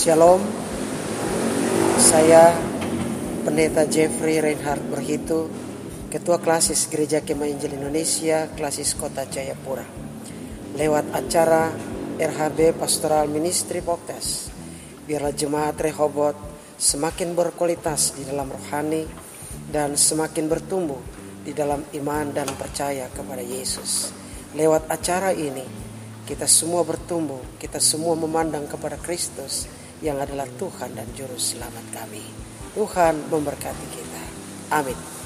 Shalom, saya Pendeta Jeffrey Reinhardt Berhitu, Ketua Klasis Gereja Kemah Injil Indonesia, Klasis Kota Jayapura. Lewat acara RHB Pastoral Ministry Podcast, biarlah jemaat Rehobot semakin berkualitas di dalam rohani dan semakin bertumbuh di dalam iman dan percaya kepada Yesus. Lewat acara ini, kita semua bertumbuh, kita semua memandang kepada Kristus yang adalah Tuhan dan Juru Selamat kami. Tuhan memberkati kita. Amin.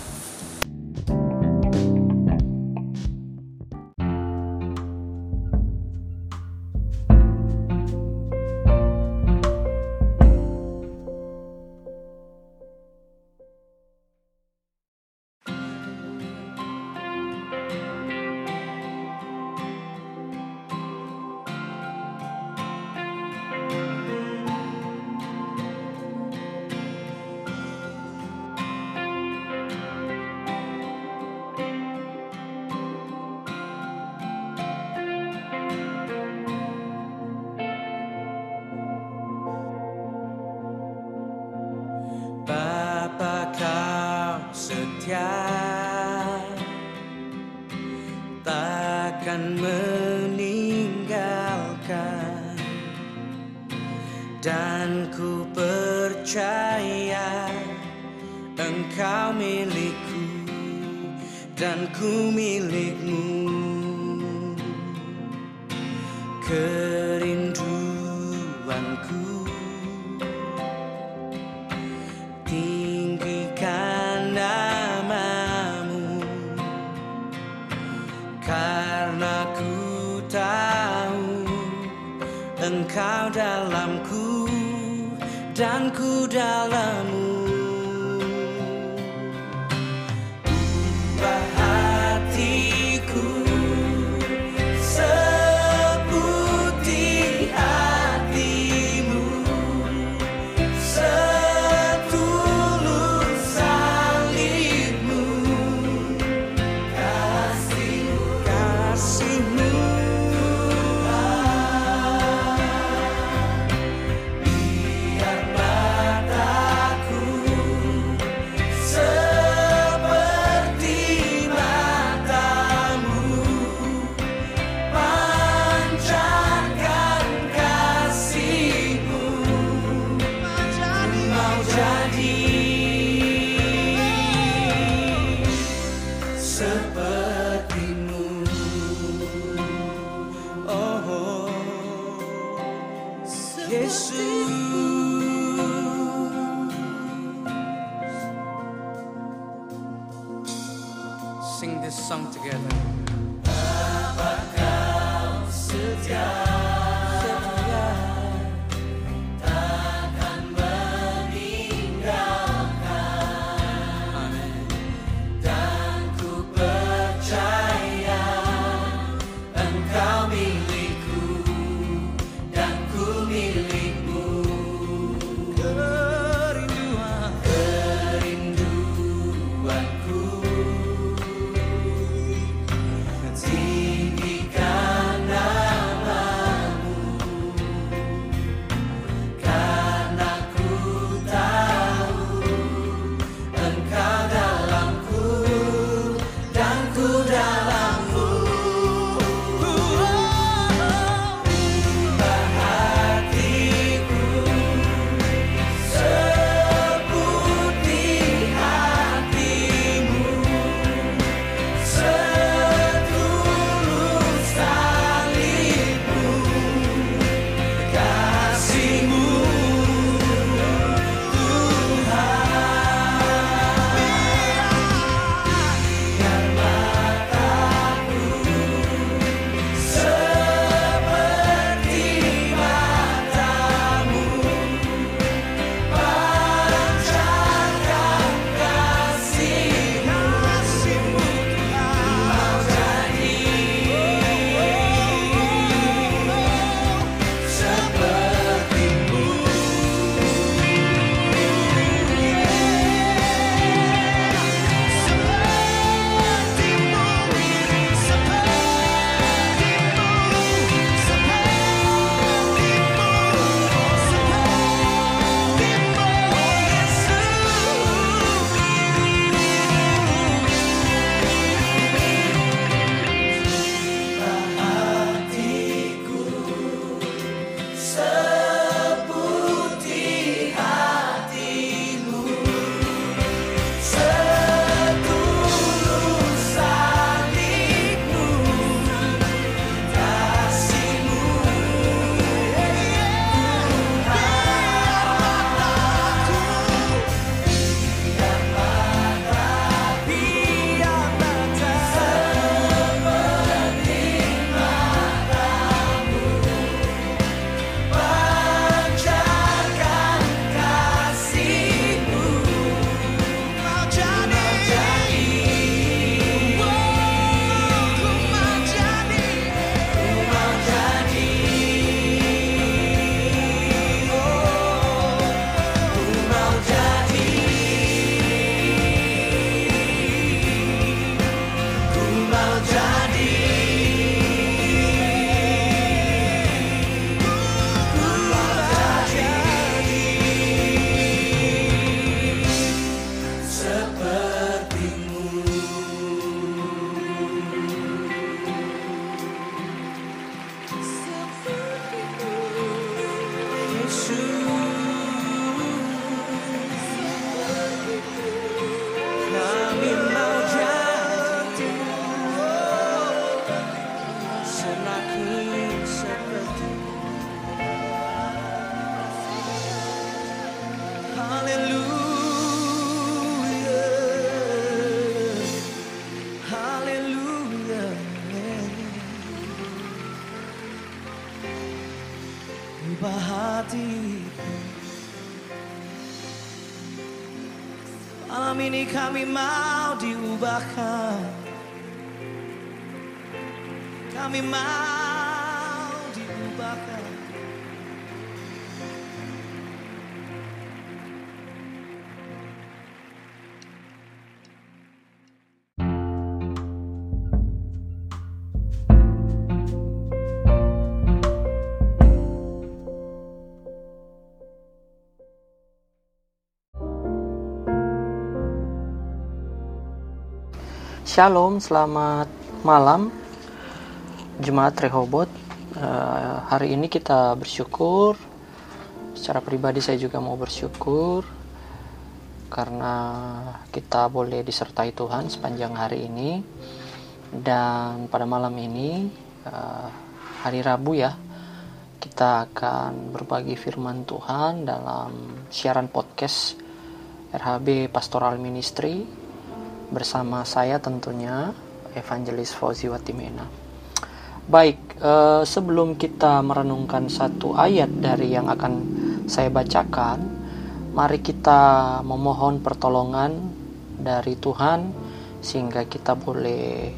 Kerinduanku tinggikan namamu. Karena ku tahu engkau dalamku dan ku dalammu Ubah hatiku Malam ini kami mau diubahkan. Kami mau Shalom, selamat malam Jemaat Rehobot. Eh, Hari ini kita bersyukur. Secara pribadi saya juga mau bersyukur Karena kita boleh disertai Tuhan sepanjang hari ini. Dan pada malam ini eh, Hari Rabu ya Kita akan berbagi firman Tuhan dalam siaran podcast RHB Pastoral Ministry bersama saya tentunya Evangelis Fauzi Watimena. Baik, eh, sebelum kita merenungkan satu ayat dari yang akan saya bacakan, mari kita memohon pertolongan dari Tuhan sehingga kita boleh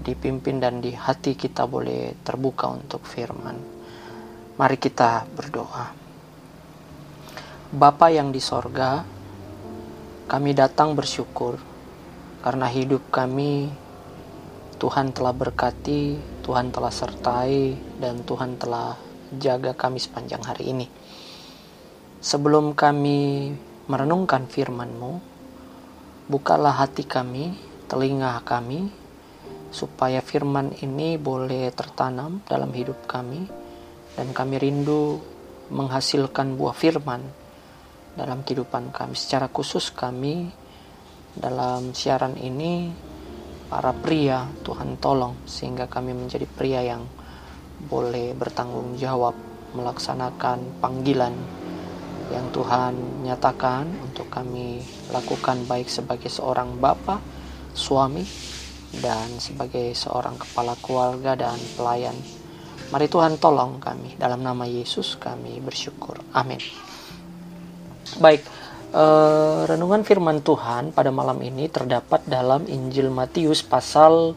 dipimpin dan di hati kita boleh terbuka untuk firman. Mari kita berdoa. Bapa yang di sorga, kami datang bersyukur karena hidup kami Tuhan telah berkati, Tuhan telah sertai, dan Tuhan telah jaga kami sepanjang hari ini. Sebelum kami merenungkan firman-Mu, bukalah hati kami, telinga kami, supaya firman ini boleh tertanam dalam hidup kami, dan kami rindu menghasilkan buah firman dalam kehidupan kami. Secara khusus kami dalam siaran ini para pria Tuhan tolong sehingga kami menjadi pria yang boleh bertanggung jawab melaksanakan panggilan yang Tuhan nyatakan untuk kami lakukan baik sebagai seorang bapak, suami dan sebagai seorang kepala keluarga dan pelayan. Mari Tuhan tolong kami dalam nama Yesus kami bersyukur. Amin. Baik, Eh, renungan firman Tuhan pada malam ini terdapat dalam Injil Matius pasal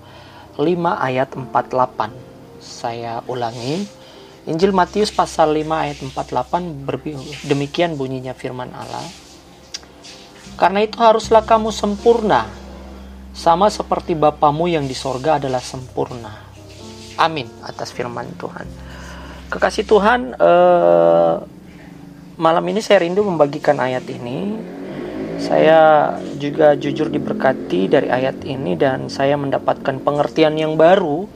5 ayat 48. Saya ulangi. Injil Matius pasal 5 ayat 48 berbi- demikian bunyinya firman Allah. Karena itu haruslah kamu sempurna sama seperti Bapamu yang di sorga adalah sempurna. Amin atas firman Tuhan. Kekasih Tuhan, eh, malam ini saya rindu membagikan ayat ini. Saya juga jujur diberkati dari ayat ini dan saya mendapatkan pengertian yang baru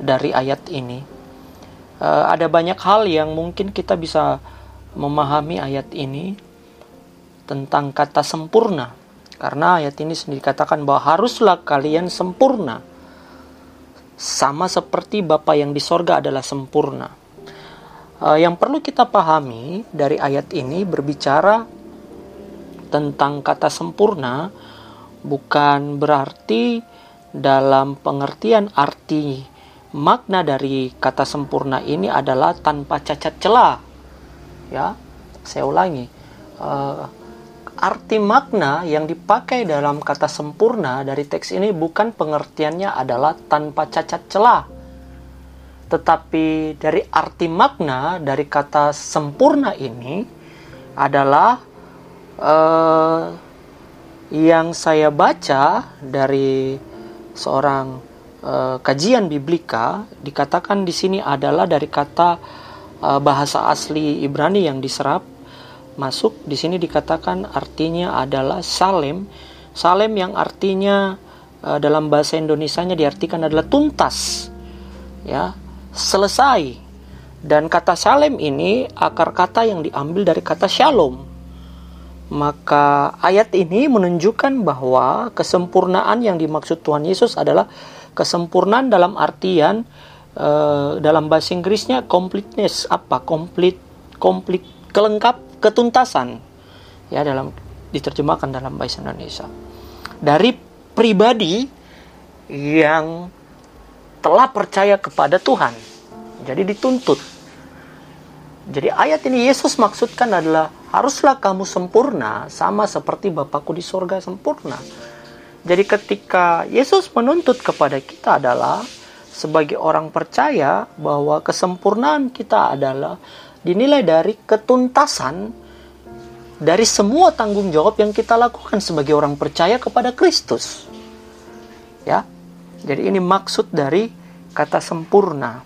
dari ayat ini. Eh, ada banyak hal yang mungkin kita bisa memahami ayat ini tentang kata sempurna. Karena ayat ini sendiri katakan bahwa haruslah kalian sempurna. Sama seperti Bapa yang di sorga adalah sempurna. Uh, yang perlu kita pahami dari ayat ini berbicara tentang kata sempurna bukan berarti dalam pengertian arti makna dari kata sempurna ini adalah tanpa cacat celah. Ya, saya ulangi. Uh, arti makna yang dipakai dalam kata sempurna dari teks ini bukan pengertiannya adalah tanpa cacat celah tetapi dari arti makna dari kata sempurna ini adalah uh, yang saya baca dari seorang uh, kajian biblika dikatakan di sini adalah dari kata uh, bahasa asli Ibrani yang diserap masuk di sini dikatakan artinya adalah salem. Salem yang artinya uh, dalam bahasa Indonesianya diartikan adalah tuntas ya selesai Dan kata Salem ini akar kata yang diambil dari kata Shalom. Maka ayat ini menunjukkan bahwa kesempurnaan yang dimaksud Tuhan Yesus adalah kesempurnaan dalam artian uh, dalam bahasa Inggrisnya completeness apa? Complete, complete, kelengkap, ketuntasan. Ya dalam diterjemahkan dalam bahasa Indonesia. Dari pribadi yang telah percaya kepada Tuhan. Jadi dituntut jadi ayat ini Yesus maksudkan adalah haruslah kamu sempurna sama seperti Bapakku di sorga sempurna. Jadi ketika Yesus menuntut kepada kita adalah sebagai orang percaya bahwa kesempurnaan kita adalah dinilai dari ketuntasan dari semua tanggung jawab yang kita lakukan sebagai orang percaya kepada Kristus. Ya. Jadi ini maksud dari kata sempurna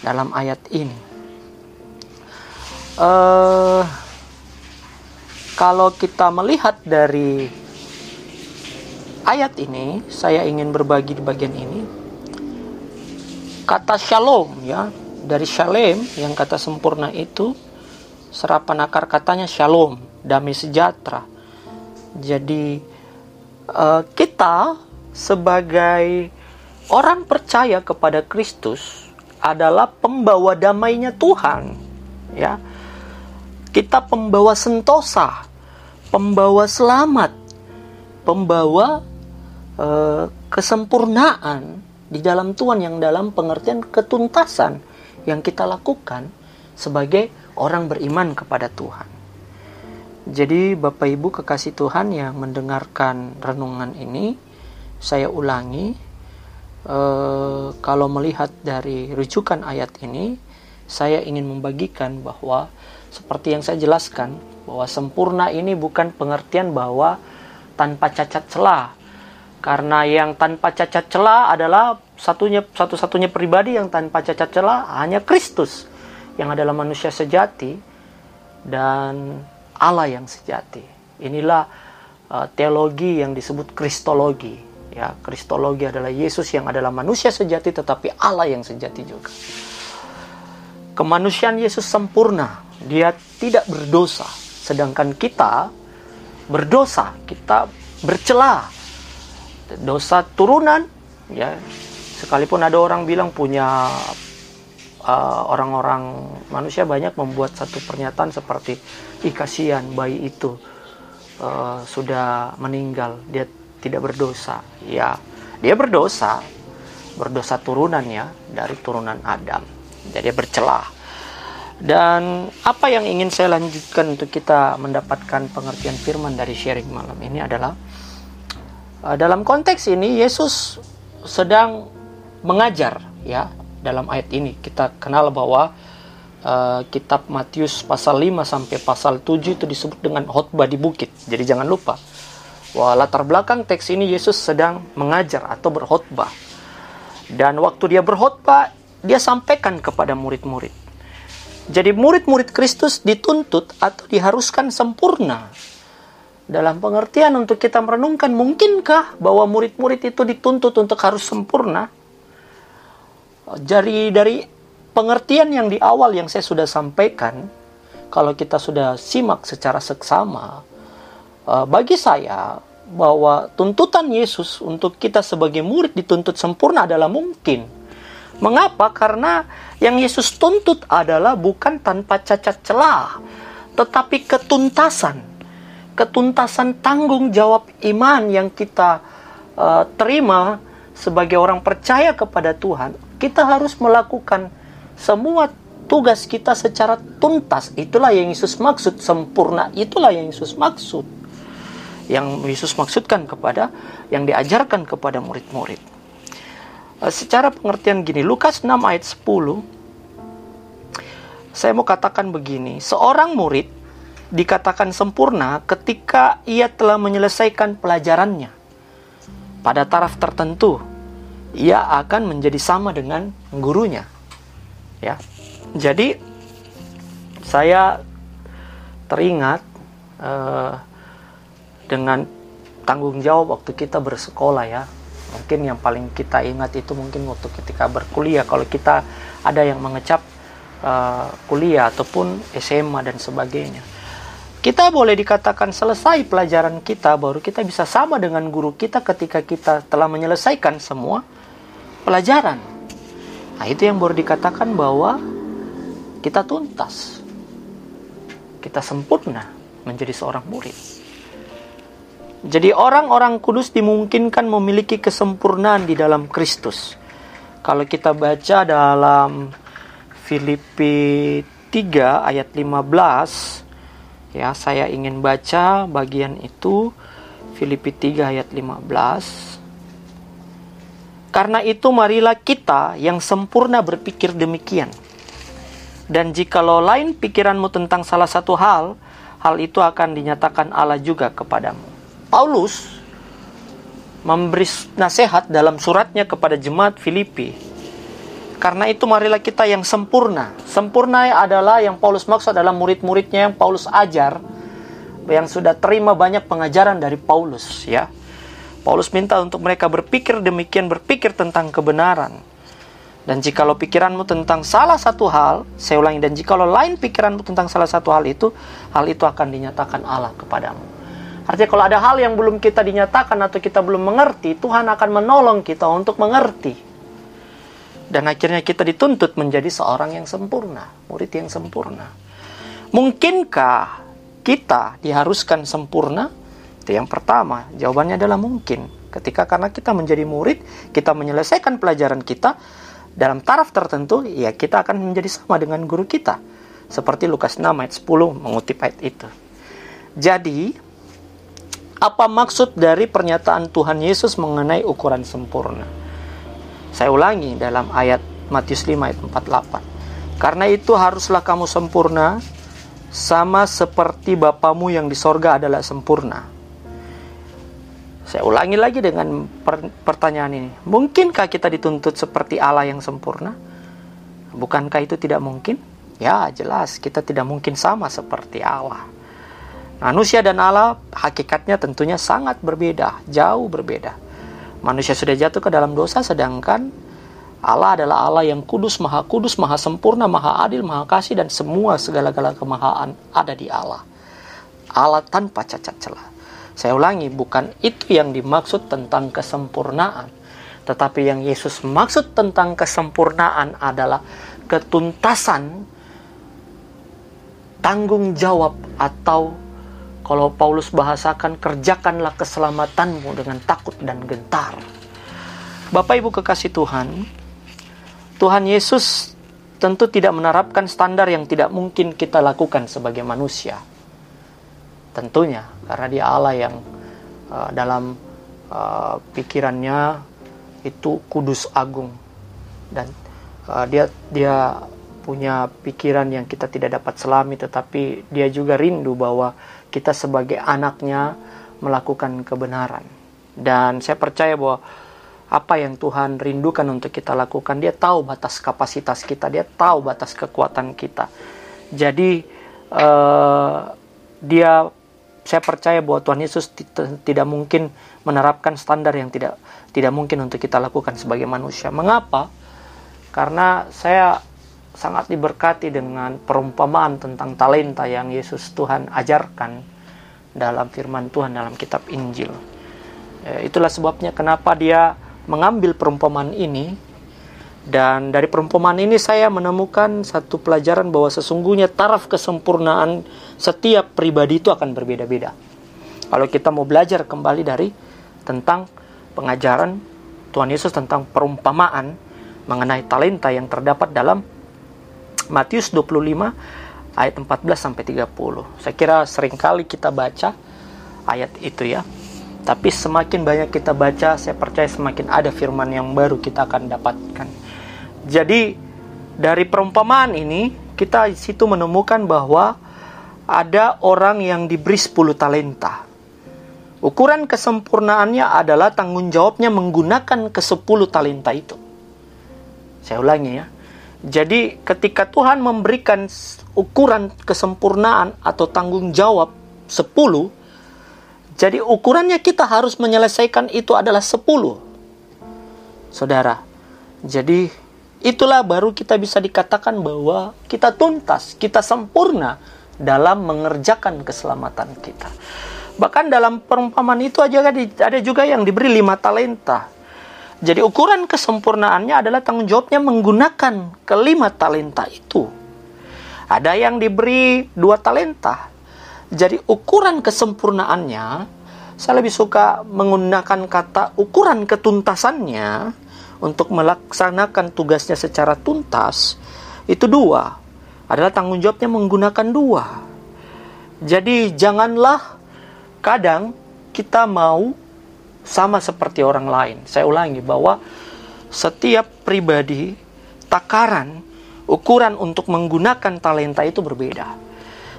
dalam ayat ini uh, kalau kita melihat dari ayat ini, saya ingin berbagi di bagian ini. Kata shalom ya, dari shalem yang kata sempurna itu serapan akar katanya shalom, damai sejahtera. Jadi uh, kita sebagai orang percaya kepada Kristus adalah pembawa damainya Tuhan, ya kita pembawa sentosa, pembawa selamat, pembawa uh, kesempurnaan di dalam Tuhan yang dalam pengertian ketuntasan yang kita lakukan sebagai orang beriman kepada Tuhan. Jadi Bapak Ibu kekasih Tuhan yang mendengarkan renungan ini, saya ulangi, uh, kalau melihat dari rujukan ayat ini, saya ingin membagikan bahwa seperti yang saya jelaskan bahwa sempurna ini bukan pengertian bahwa tanpa cacat celah karena yang tanpa cacat celah adalah satunya satu-satunya pribadi yang tanpa cacat celah hanya Kristus yang adalah manusia sejati dan Allah yang sejati. Inilah uh, teologi yang disebut kristologi. Ya, kristologi adalah Yesus yang adalah manusia sejati tetapi Allah yang sejati juga. Kemanusiaan Yesus sempurna. Dia tidak berdosa. Sedangkan kita berdosa kita bercela. Dosa turunan ya. Sekalipun ada orang bilang punya uh, orang-orang uh, manusia banyak membuat satu pernyataan seperti ih bayi itu uh, sudah meninggal. Dia tidak berdosa. Ya dia berdosa. Berdosa turunan ya dari turunan Adam. Jadi bercelah. Dan apa yang ingin saya lanjutkan untuk kita mendapatkan pengertian firman dari sharing malam ini adalah uh, dalam konteks ini Yesus sedang mengajar ya dalam ayat ini. Kita kenal bahwa uh, kitab Matius pasal 5 sampai pasal 7 itu disebut dengan khotbah di bukit. Jadi jangan lupa bahwa latar belakang teks ini Yesus sedang mengajar atau berkhotbah. Dan waktu dia berkhotbah, dia sampaikan kepada murid-murid jadi murid-murid Kristus dituntut atau diharuskan sempurna. Dalam pengertian untuk kita merenungkan, mungkinkah bahwa murid-murid itu dituntut untuk harus sempurna? Jadi dari pengertian yang di awal yang saya sudah sampaikan, kalau kita sudah simak secara seksama, bagi saya bahwa tuntutan Yesus untuk kita sebagai murid dituntut sempurna adalah mungkin. Mengapa? Karena yang Yesus tuntut adalah bukan tanpa cacat celah, tetapi ketuntasan. Ketuntasan tanggung jawab iman yang kita uh, terima sebagai orang percaya kepada Tuhan, kita harus melakukan semua tugas kita secara tuntas. Itulah yang Yesus maksud sempurna. Itulah yang Yesus maksud. Yang Yesus maksudkan kepada yang diajarkan kepada murid-murid. Eh, secara pengertian gini, Lukas 6 ayat 10 saya mau katakan begini, seorang murid dikatakan sempurna ketika ia telah menyelesaikan pelajarannya. Pada taraf tertentu, ia akan menjadi sama dengan gurunya. Ya. Jadi saya teringat uh, dengan tanggung jawab waktu kita bersekolah ya mungkin yang paling kita ingat itu mungkin waktu ketika berkuliah kalau kita ada yang mengecap uh, kuliah ataupun SMA dan sebagainya. Kita boleh dikatakan selesai pelajaran kita baru kita bisa sama dengan guru kita ketika kita telah menyelesaikan semua pelajaran. Nah, itu yang baru dikatakan bahwa kita tuntas. Kita sempurna menjadi seorang murid. Jadi orang-orang kudus dimungkinkan memiliki kesempurnaan di dalam Kristus. Kalau kita baca dalam Filipi 3 ayat 15 ya saya ingin baca bagian itu Filipi 3 ayat 15 Karena itu marilah kita yang sempurna berpikir demikian dan jikalau lain pikiranmu tentang salah satu hal, hal itu akan dinyatakan Allah juga kepadamu. Paulus memberi nasihat dalam suratnya kepada jemaat Filipi. Karena itu marilah kita yang sempurna. Sempurna adalah yang Paulus maksud adalah murid-muridnya yang Paulus ajar yang sudah terima banyak pengajaran dari Paulus ya. Paulus minta untuk mereka berpikir demikian, berpikir tentang kebenaran. Dan jikalau pikiranmu tentang salah satu hal, saya ulangi, dan jikalau lain pikiranmu tentang salah satu hal itu, hal itu akan dinyatakan Allah kepadamu. Artinya kalau ada hal yang belum kita dinyatakan atau kita belum mengerti, Tuhan akan menolong kita untuk mengerti. Dan akhirnya kita dituntut menjadi seorang yang sempurna, murid yang sempurna. Mungkinkah kita diharuskan sempurna? Itu yang pertama, jawabannya adalah mungkin. Ketika karena kita menjadi murid, kita menyelesaikan pelajaran kita, dalam taraf tertentu, ya kita akan menjadi sama dengan guru kita. Seperti Lukas 6 ayat 10 mengutip ayat itu. Jadi, apa maksud dari pernyataan Tuhan Yesus mengenai ukuran sempurna? Saya ulangi dalam ayat Matius 5 ayat 48. Karena itu haruslah kamu sempurna, sama seperti Bapamu yang di sorga adalah sempurna. Saya ulangi lagi dengan pertanyaan ini. Mungkinkah kita dituntut seperti Allah yang sempurna? Bukankah itu tidak mungkin? Ya, jelas kita tidak mungkin sama seperti Allah. Manusia dan Allah hakikatnya tentunya sangat berbeda, jauh berbeda. Manusia sudah jatuh ke dalam dosa sedangkan Allah adalah Allah yang kudus, maha kudus, maha sempurna, maha adil, maha kasih dan semua segala-gala kemahaan ada di Allah. Allah tanpa cacat celah. Saya ulangi, bukan itu yang dimaksud tentang kesempurnaan. Tetapi yang Yesus maksud tentang kesempurnaan adalah ketuntasan tanggung jawab atau kalau Paulus bahasakan kerjakanlah keselamatanmu dengan takut dan gentar. Bapak Ibu kekasih Tuhan, Tuhan Yesus tentu tidak menerapkan standar yang tidak mungkin kita lakukan sebagai manusia tentunya karena dia Allah yang uh, dalam uh, pikirannya itu kudus agung dan uh, dia dia punya pikiran yang kita tidak dapat selami tetapi dia juga rindu bahwa kita sebagai anaknya melakukan kebenaran dan saya percaya bahwa apa yang Tuhan rindukan untuk kita lakukan dia tahu batas kapasitas kita dia tahu batas kekuatan kita jadi uh, dia saya percaya bahwa Tuhan Yesus tidak mungkin menerapkan standar yang tidak tidak mungkin untuk kita lakukan sebagai manusia. Mengapa? Karena saya sangat diberkati dengan perumpamaan tentang talenta yang Yesus Tuhan ajarkan dalam firman Tuhan dalam kitab Injil. Ya, itulah sebabnya kenapa dia mengambil perumpamaan ini dan dari perumpamaan ini saya menemukan satu pelajaran bahwa sesungguhnya taraf kesempurnaan setiap pribadi itu akan berbeda-beda. Kalau kita mau belajar kembali dari tentang pengajaran Tuhan Yesus tentang perumpamaan mengenai talenta yang terdapat dalam Matius 25 ayat 14 sampai 30. Saya kira sering kali kita baca ayat itu ya. Tapi semakin banyak kita baca, saya percaya semakin ada firman yang baru kita akan dapatkan. Jadi dari perumpamaan ini kita di situ menemukan bahwa ada orang yang diberi 10 talenta. Ukuran kesempurnaannya adalah tanggung jawabnya menggunakan ke-10 talenta itu. Saya ulangi ya. Jadi ketika Tuhan memberikan ukuran kesempurnaan atau tanggung jawab 10, jadi ukurannya kita harus menyelesaikan itu adalah 10. Saudara, jadi itulah baru kita bisa dikatakan bahwa kita tuntas, kita sempurna dalam mengerjakan keselamatan kita. Bahkan dalam perumpamaan itu aja ada juga yang diberi lima talenta. Jadi ukuran kesempurnaannya adalah tanggung jawabnya menggunakan kelima talenta itu. Ada yang diberi dua talenta. Jadi ukuran kesempurnaannya, saya lebih suka menggunakan kata ukuran ketuntasannya untuk melaksanakan tugasnya secara tuntas itu dua adalah tanggung jawabnya menggunakan dua. Jadi janganlah kadang kita mau sama seperti orang lain. Saya ulangi bahwa setiap pribadi takaran ukuran untuk menggunakan talenta itu berbeda.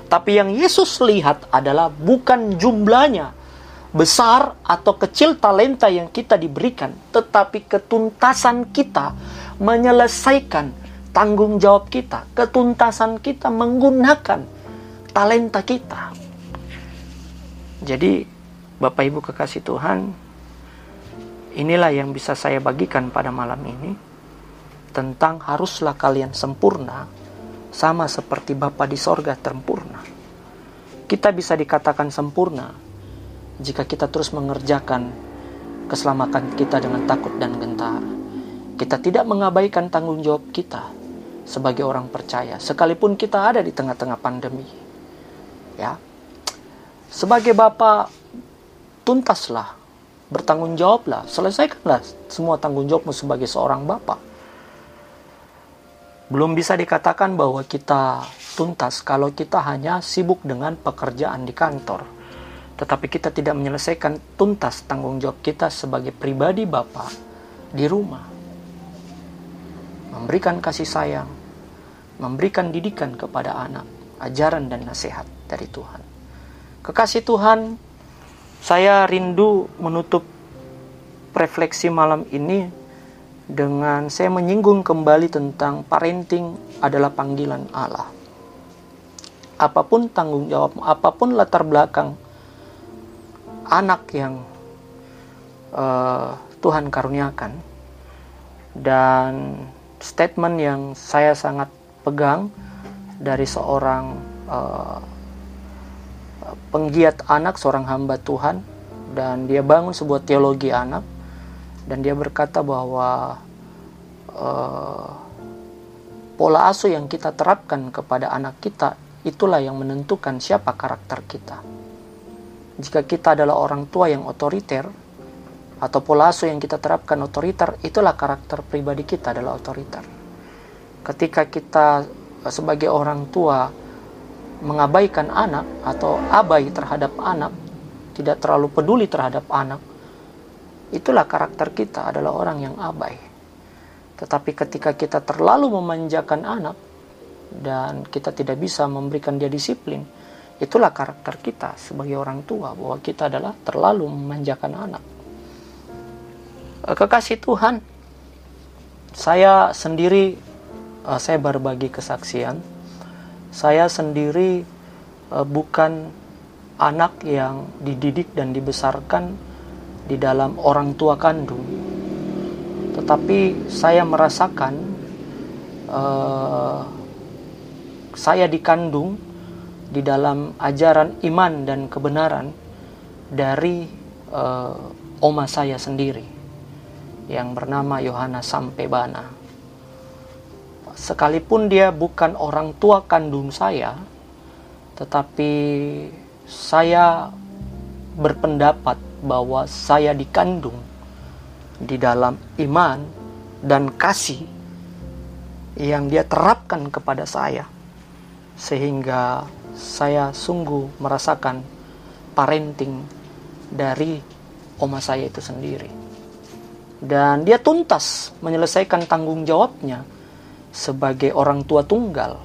Tapi yang Yesus lihat adalah bukan jumlahnya, besar atau kecil talenta yang kita diberikan, tetapi ketuntasan kita menyelesaikan tanggung jawab kita, ketuntasan kita menggunakan talenta kita. Jadi, Bapak Ibu kekasih Tuhan, inilah yang bisa saya bagikan pada malam ini tentang haruslah kalian sempurna sama seperti Bapa di sorga sempurna. Kita bisa dikatakan sempurna jika kita terus mengerjakan keselamatan kita dengan takut dan gentar. Kita tidak mengabaikan tanggung jawab kita sebagai orang percaya, sekalipun kita ada di tengah-tengah pandemi. Ya, sebagai bapak, tuntaslah, bertanggung jawablah, selesaikanlah semua tanggung jawabmu sebagai seorang bapak. Belum bisa dikatakan bahwa kita tuntas kalau kita hanya sibuk dengan pekerjaan di kantor tetapi kita tidak menyelesaikan tuntas tanggung jawab kita sebagai pribadi Bapa di rumah. Memberikan kasih sayang, memberikan didikan kepada anak, ajaran dan nasihat dari Tuhan. Kekasih Tuhan, saya rindu menutup refleksi malam ini dengan saya menyinggung kembali tentang parenting adalah panggilan Allah. Apa pun tanggung jawab, apa pun latar belakang anak yang uh, Tuhan karuniakan dan statement yang saya sangat pegang dari seorang uh, penggiat anak, seorang hamba Tuhan dan dia bangun sebuah teologi anak dan dia berkata bahwa uh, pola asuh yang kita terapkan kepada anak kita itulah yang menentukan siapa karakter kita jika kita adalah orang tua yang otoriter atau pola asuh yang kita terapkan otoriter, itulah karakter pribadi kita adalah otoriter. Ketika kita sebagai orang tua mengabaikan anak atau abai terhadap anak, tidak terlalu peduli terhadap anak, itulah karakter kita adalah orang yang abai. Tetapi ketika kita terlalu memanjakan anak dan kita tidak bisa memberikan dia disiplin, Itulah karakter kita sebagai orang tua bahwa kita adalah terlalu memanjakan anak. Eh, kekasih Tuhan, saya sendiri eh, saya berbagi kesaksian. Saya sendiri eh, bukan anak yang dididik dan dibesarkan di dalam orang tua kandung. Tetapi saya merasakan uh, saya dikandung di dalam ajaran iman dan kebenaran dari uh, oma saya sendiri yang bernama Yohanes Sampebana. Sekalipun dia bukan orang tua kandung saya, tetapi saya berpendapat bahwa saya dikandung di dalam iman dan kasih yang dia terapkan kepada saya sehingga saya sungguh merasakan parenting dari oma saya itu sendiri. Dan dia tuntas menyelesaikan tanggung jawabnya sebagai orang tua tunggal.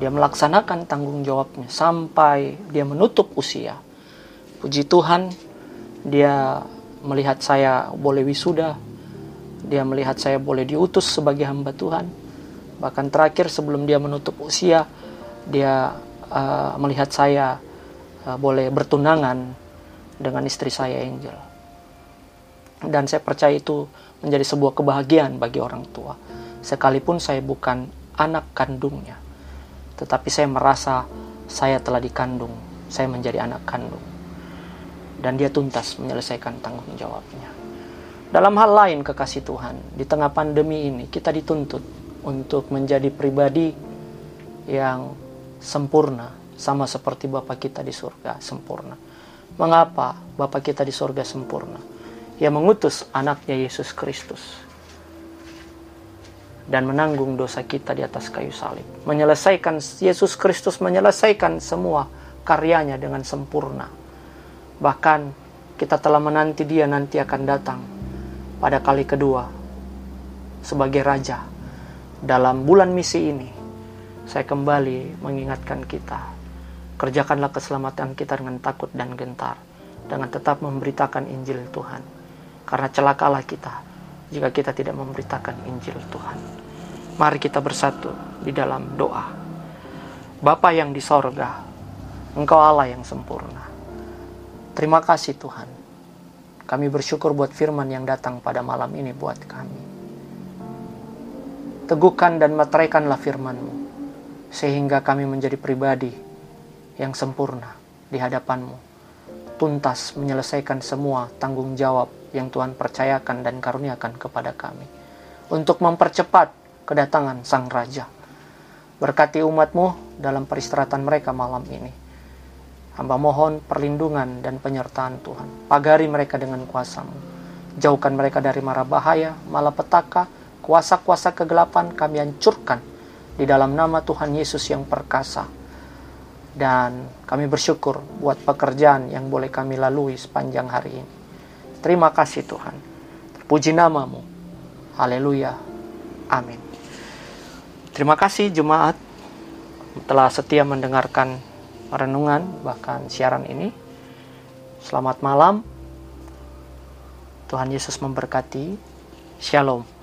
Dia melaksanakan tanggung jawabnya sampai dia menutup usia. Puji Tuhan, dia melihat saya boleh wisuda, dia melihat saya boleh diutus sebagai hamba Tuhan. Bahkan terakhir sebelum dia menutup usia, dia uh, melihat saya uh, boleh bertunangan dengan istri saya Angel. Dan saya percaya itu menjadi sebuah kebahagiaan bagi orang tua. Sekalipun saya bukan anak kandungnya, tetapi saya merasa saya telah dikandung, saya menjadi anak kandung. Dan dia tuntas menyelesaikan tanggung jawabnya. Dalam hal lain kekasih Tuhan, di tengah pandemi ini kita dituntut untuk menjadi pribadi yang sempurna, sama seperti Bapa kita di surga sempurna. Mengapa Bapa kita di surga sempurna? Ia mengutus anaknya Yesus Kristus dan menanggung dosa kita di atas kayu salib. Menyelesaikan Yesus Kristus menyelesaikan semua karyanya dengan sempurna. Bahkan kita telah menanti dia nanti akan datang pada kali kedua sebagai raja. Dalam bulan misi ini, saya kembali mengingatkan kita, kerjakanlah keselamatan kita dengan takut dan gentar, dengan tetap memberitakan Injil Tuhan. Karena celakalah kita jika kita tidak memberitakan Injil Tuhan. Mari kita bersatu di dalam doa. Bapa yang di sorga, Engkau Allah yang sempurna. Terima kasih Tuhan. Kami bersyukur buat firman yang datang pada malam ini buat kami. Teguhkan dan materaikanlah firman-Mu, sehingga kami menjadi pribadi yang sempurna di hadapan-Mu, tuntas menyelesaikan semua tanggung jawab yang Tuhan percayakan dan karuniakan kepada kami, untuk mempercepat kedatangan Sang Raja. Berkati umat-Mu dalam peristirahatan mereka malam ini. Hamba mohon perlindungan dan penyertaan Tuhan. Pagari mereka dengan kuasa-Mu. Jauhkan mereka dari mara bahaya, malapetaka, kuasa-kuasa kegelapan kami hancurkan di dalam nama Tuhan Yesus yang perkasa. Dan kami bersyukur buat pekerjaan yang boleh kami lalui sepanjang hari ini. Terima kasih Tuhan. Terpuji namamu. Haleluya. Amin. Terima kasih jemaat telah setia mendengarkan renungan bahkan siaran ini. Selamat malam. Tuhan Yesus memberkati. Shalom.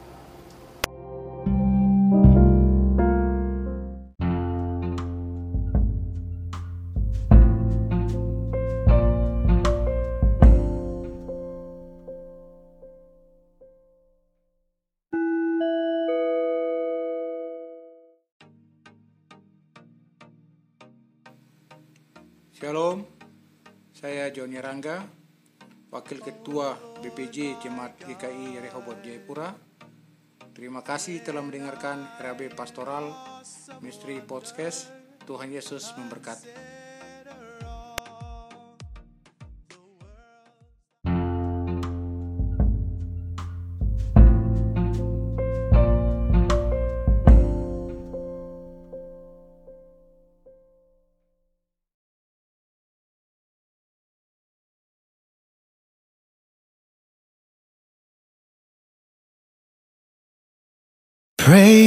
Shalom, saya Joni Rangga, Wakil Ketua BPJ Jemaat GKI Rehoboth Jayapura. Terima kasih telah mendengarkan RAB Pastoral Misteri Podcast. Tuhan Yesus memberkati.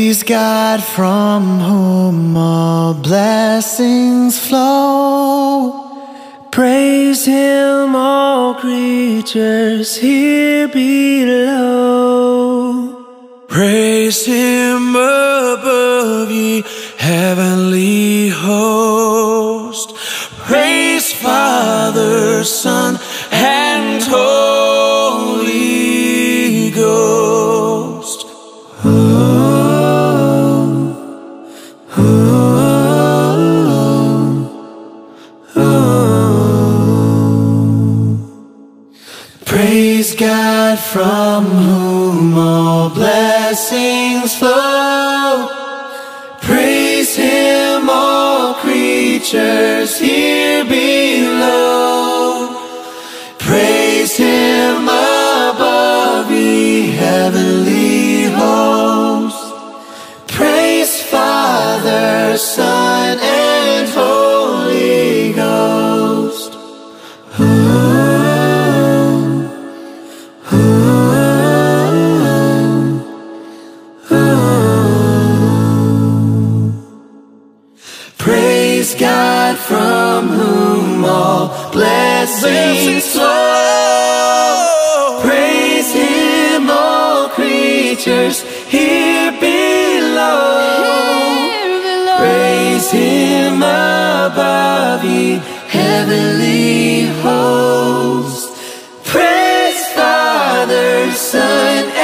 Praise God from whom all blessings flow. Praise Him, all creatures here below. Praise Him above ye heavenly host. Praise Father, Son, blessings flow. Praise Him, all creatures here below. Praise Him above ye heavenly hosts. Praise Father, Son, God from whom all blessings flow. Praise Him, all creatures here below. Praise Him above ye heavenly hosts. Praise Father, Son,